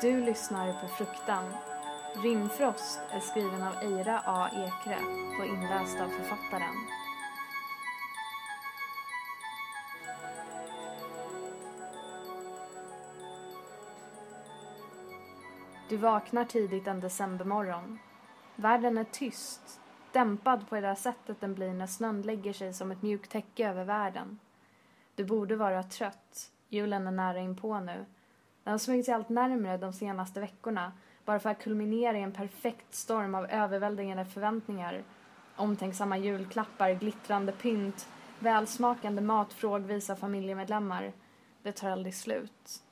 Du lyssnar på Fruktan. Rimfrost är skriven av Eira A. Ekre och inläst av författaren. Du vaknar tidigt en decembermorgon. Världen är tyst, dämpad på det där sättet den blir när snön lägger sig som ett mjukt täcke över världen. Du borde vara trött. Julen är nära inpå nu. Den har smugit sig allt närmre de senaste veckorna bara för att kulminera i en perfekt storm av överväldigande förväntningar. Omtänksamma julklappar, glittrande pynt, välsmakande mat frågvisa familjemedlemmar. Det tar aldrig slut.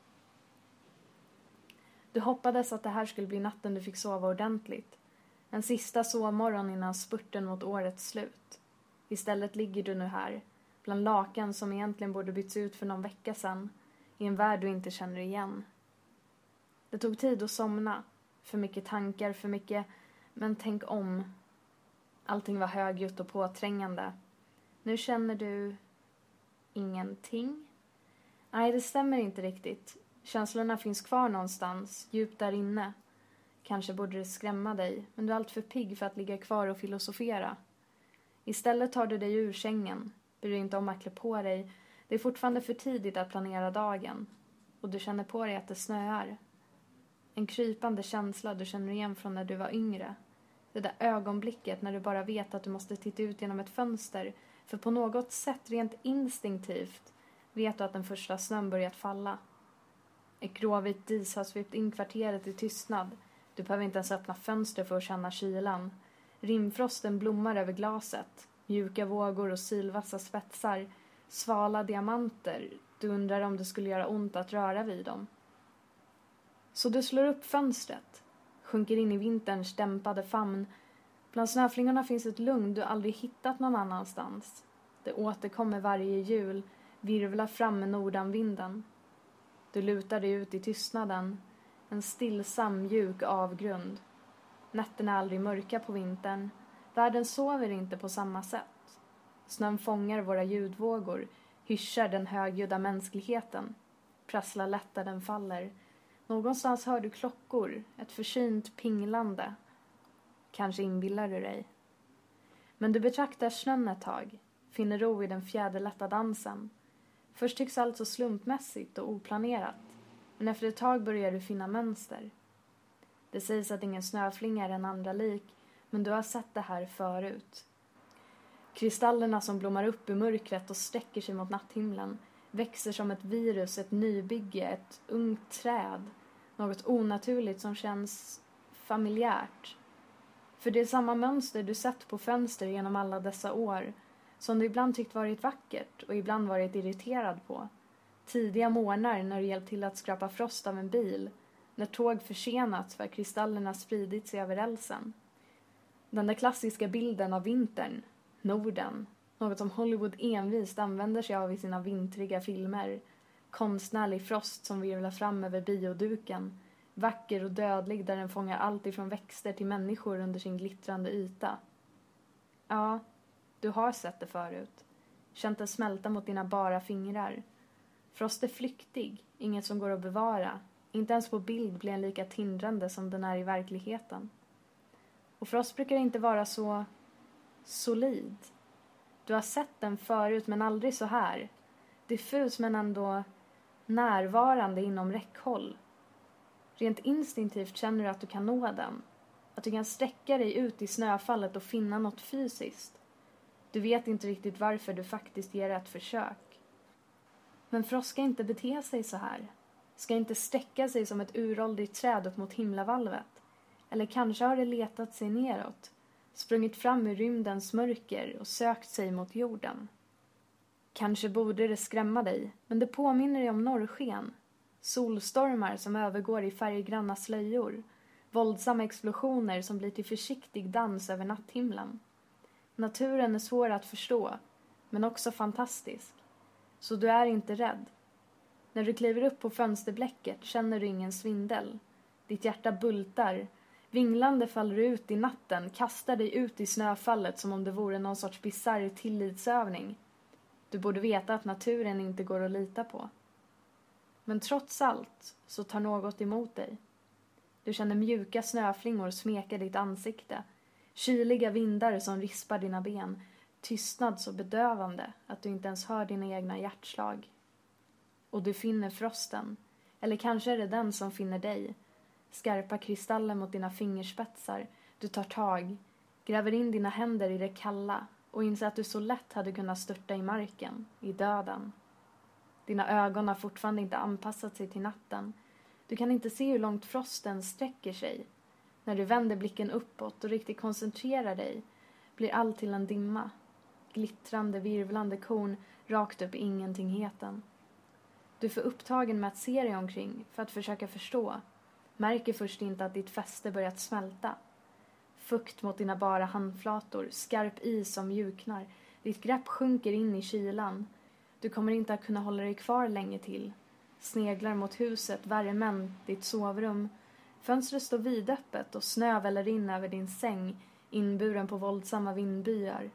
Du hoppades att det här skulle bli natten du fick sova ordentligt. En sista sovmorgon innan spurten mot årets slut. Istället ligger du nu här, bland lakan som egentligen borde bytts ut för någon vecka sedan, i en värld du inte känner igen. Det tog tid att somna. För mycket tankar, för mycket men tänk om. Allting var högljutt och påträngande. Nu känner du ingenting? Nej, det stämmer inte riktigt. Känslorna finns kvar någonstans, djupt där inne. Kanske borde det skrämma dig, men du är alltför pigg för att ligga kvar och filosofera. Istället tar du dig ur sängen, bryr dig inte om att klä på dig. Det är fortfarande för tidigt att planera dagen. Och du känner på dig att det snöar. En krypande känsla du känner igen från när du var yngre. Det där ögonblicket när du bara vet att du måste titta ut genom ett fönster för på något sätt, rent instinktivt, vet du att den första snön börjat falla. Ett gråvitt dis har svept in kvarteret i tystnad. Du behöver inte ens öppna fönstret för att känna kylan. Rimfrosten blommar över glaset. Mjuka vågor och sylvassa spetsar. Svala diamanter. Du undrar om det skulle göra ont att röra vid dem. Så du slår upp fönstret. Sjunker in i vinterns dämpade famn. Bland snöflingorna finns ett lugn du aldrig hittat någon annanstans. Det återkommer varje jul. Virvlar fram med nordanvinden. Du lutar dig ut i tystnaden. En stillsam, mjuk avgrund. Nätterna är aldrig mörka på vintern. Världen sover inte på samma sätt. Snön fångar våra ljudvågor, hyschar den högljudda mänskligheten. Prasslar lätt där den faller. Någonstans hör du klockor, ett försynt pinglande. Kanske inbillar du dig. Men du betraktar snön ett tag, finner ro i den fjäderlätta dansen. Först tycks allt så slumpmässigt och oplanerat, men efter ett tag börjar du finna mönster. Det sägs att ingen snöflinga är en andra lik, men du har sett det här förut. Kristallerna som blommar upp i mörkret och sträcker sig mot natthimlen växer som ett virus, ett nybygge, ett ungt träd. Något onaturligt som känns familjärt. För det är samma mönster du sett på fönster genom alla dessa år som du ibland tyckt varit vackert och ibland varit irriterad på. Tidiga morgnar när du hjälpt till att skrapa frost av en bil. När tåg försenats för att kristallerna spridit sig över rälsen. Den där klassiska bilden av vintern, Norden, något som Hollywood envist använder sig av i sina vintriga filmer. Konstnärlig frost som virvlar fram över bioduken. Vacker och dödlig där den fångar allt ifrån växter till människor under sin glittrande yta. Ja, du har sett det förut. Känt den smälta mot dina bara fingrar. Frost är flyktig, inget som går att bevara. Inte ens på bild blir den lika tindrande som den är i verkligheten. Och frost brukar inte vara så solid. Du har sett den förut men aldrig så här. Diffus men ändå närvarande inom räckhåll. Rent instinktivt känner du att du kan nå den. Att du kan sträcka dig ut i snöfallet och finna något fysiskt. Du vet inte riktigt varför du faktiskt ger ett försök. Men Frost ska inte bete sig så här. Ska inte sträcka sig som ett uråldrigt träd upp mot himlavalvet. Eller kanske har det letat sig neråt sprungit fram ur rymdens mörker och sökt sig mot jorden. Kanske borde det skrämma dig, men det påminner dig om norrsken. Solstormar som övergår i färggranna slöjor. Våldsamma explosioner som blir till försiktig dans över natthimlen. Naturen är svår att förstå, men också fantastisk. Så du är inte rädd. När du kliver upp på fönsterblecket känner du ingen svindel. Ditt hjärta bultar Vinglande faller du ut i natten, kastar dig ut i snöfallet som om det vore någon sorts bisarr tillitsövning. Du borde veta att naturen inte går att lita på. Men trots allt så tar något emot dig. Du känner mjuka snöflingor smeka ditt ansikte. Kyliga vindar som rispar dina ben. Tystnad så bedövande att du inte ens hör dina egna hjärtslag. Och du finner frosten. Eller kanske är det den som finner dig. Skarpa kristaller mot dina fingerspetsar. Du tar tag, gräver in dina händer i det kalla och inser att du så lätt hade kunnat störta i marken, i döden. Dina ögon har fortfarande inte anpassat sig till natten. Du kan inte se hur långt frosten sträcker sig. När du vänder blicken uppåt och riktigt koncentrerar dig blir allt till en dimma. Glittrande, virvlande korn rakt upp i ingentingheten. Du är för upptagen med att se dig omkring för att försöka förstå. Märker först inte att ditt fäste börjat smälta. Fukt mot dina bara handflator, skarp is som mjuknar. Ditt grepp sjunker in i kylan. Du kommer inte att kunna hålla dig kvar länge till. Sneglar mot huset, värmen, ditt sovrum. Fönstret står vidöppet och snö väller in över din säng, inburen på våldsamma vindbyar.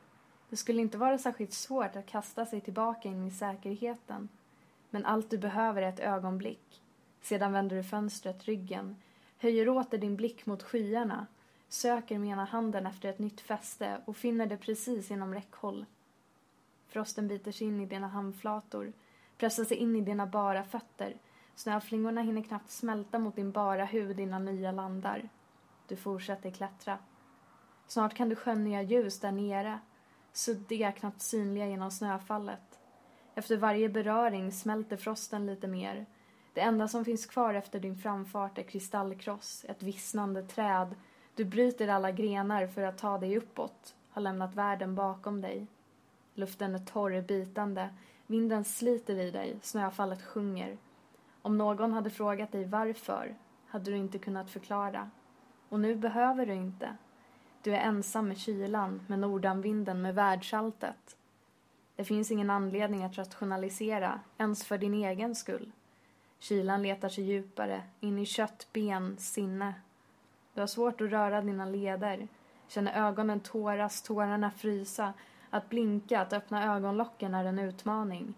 Det skulle inte vara särskilt svårt att kasta sig tillbaka in i säkerheten. Men allt du behöver är ett ögonblick. Sedan vänder du fönstret ryggen, höjer åter din blick mot skyarna, söker med ena handen efter ett nytt fäste och finner det precis inom räckhåll. Frosten biter sig in i dina handflator, pressar sig in i dina bara fötter. Snöflingorna hinner knappt smälta mot din bara hud innan nya landar. Du fortsätter klättra. Snart kan du skönja ljus där nere, suddiga, knappt synliga genom snöfallet. Efter varje beröring smälter frosten lite mer. Det enda som finns kvar efter din framfart är kristallkross, ett vissnande träd. Du bryter alla grenar för att ta dig uppåt, har lämnat världen bakom dig. Luften är torr, bitande. Vinden sliter i dig, snöfallet sjunger. Om någon hade frågat dig varför hade du inte kunnat förklara. Och nu behöver du inte. Du är ensam med kylan, med nordanvinden, med världsalltet. Det finns ingen anledning att rationalisera, ens för din egen skull. Kylan letar sig djupare, in i kött, ben, sinne. Du har svårt att röra dina leder, känner ögonen tåras, tårarna frysa. Att blinka, att öppna ögonlocken är en utmaning.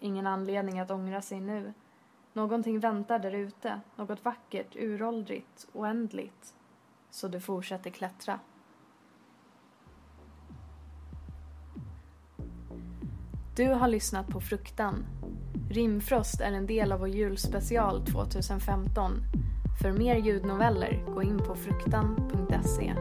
Ingen anledning att ångra sig nu. Någonting väntar där ute, något vackert, uråldrigt, oändligt. Så du fortsätter klättra. Du har lyssnat på Fruktan. Rimfrost är en del av vår julspecial 2015. För mer ljudnoveller, gå in på fruktan.se.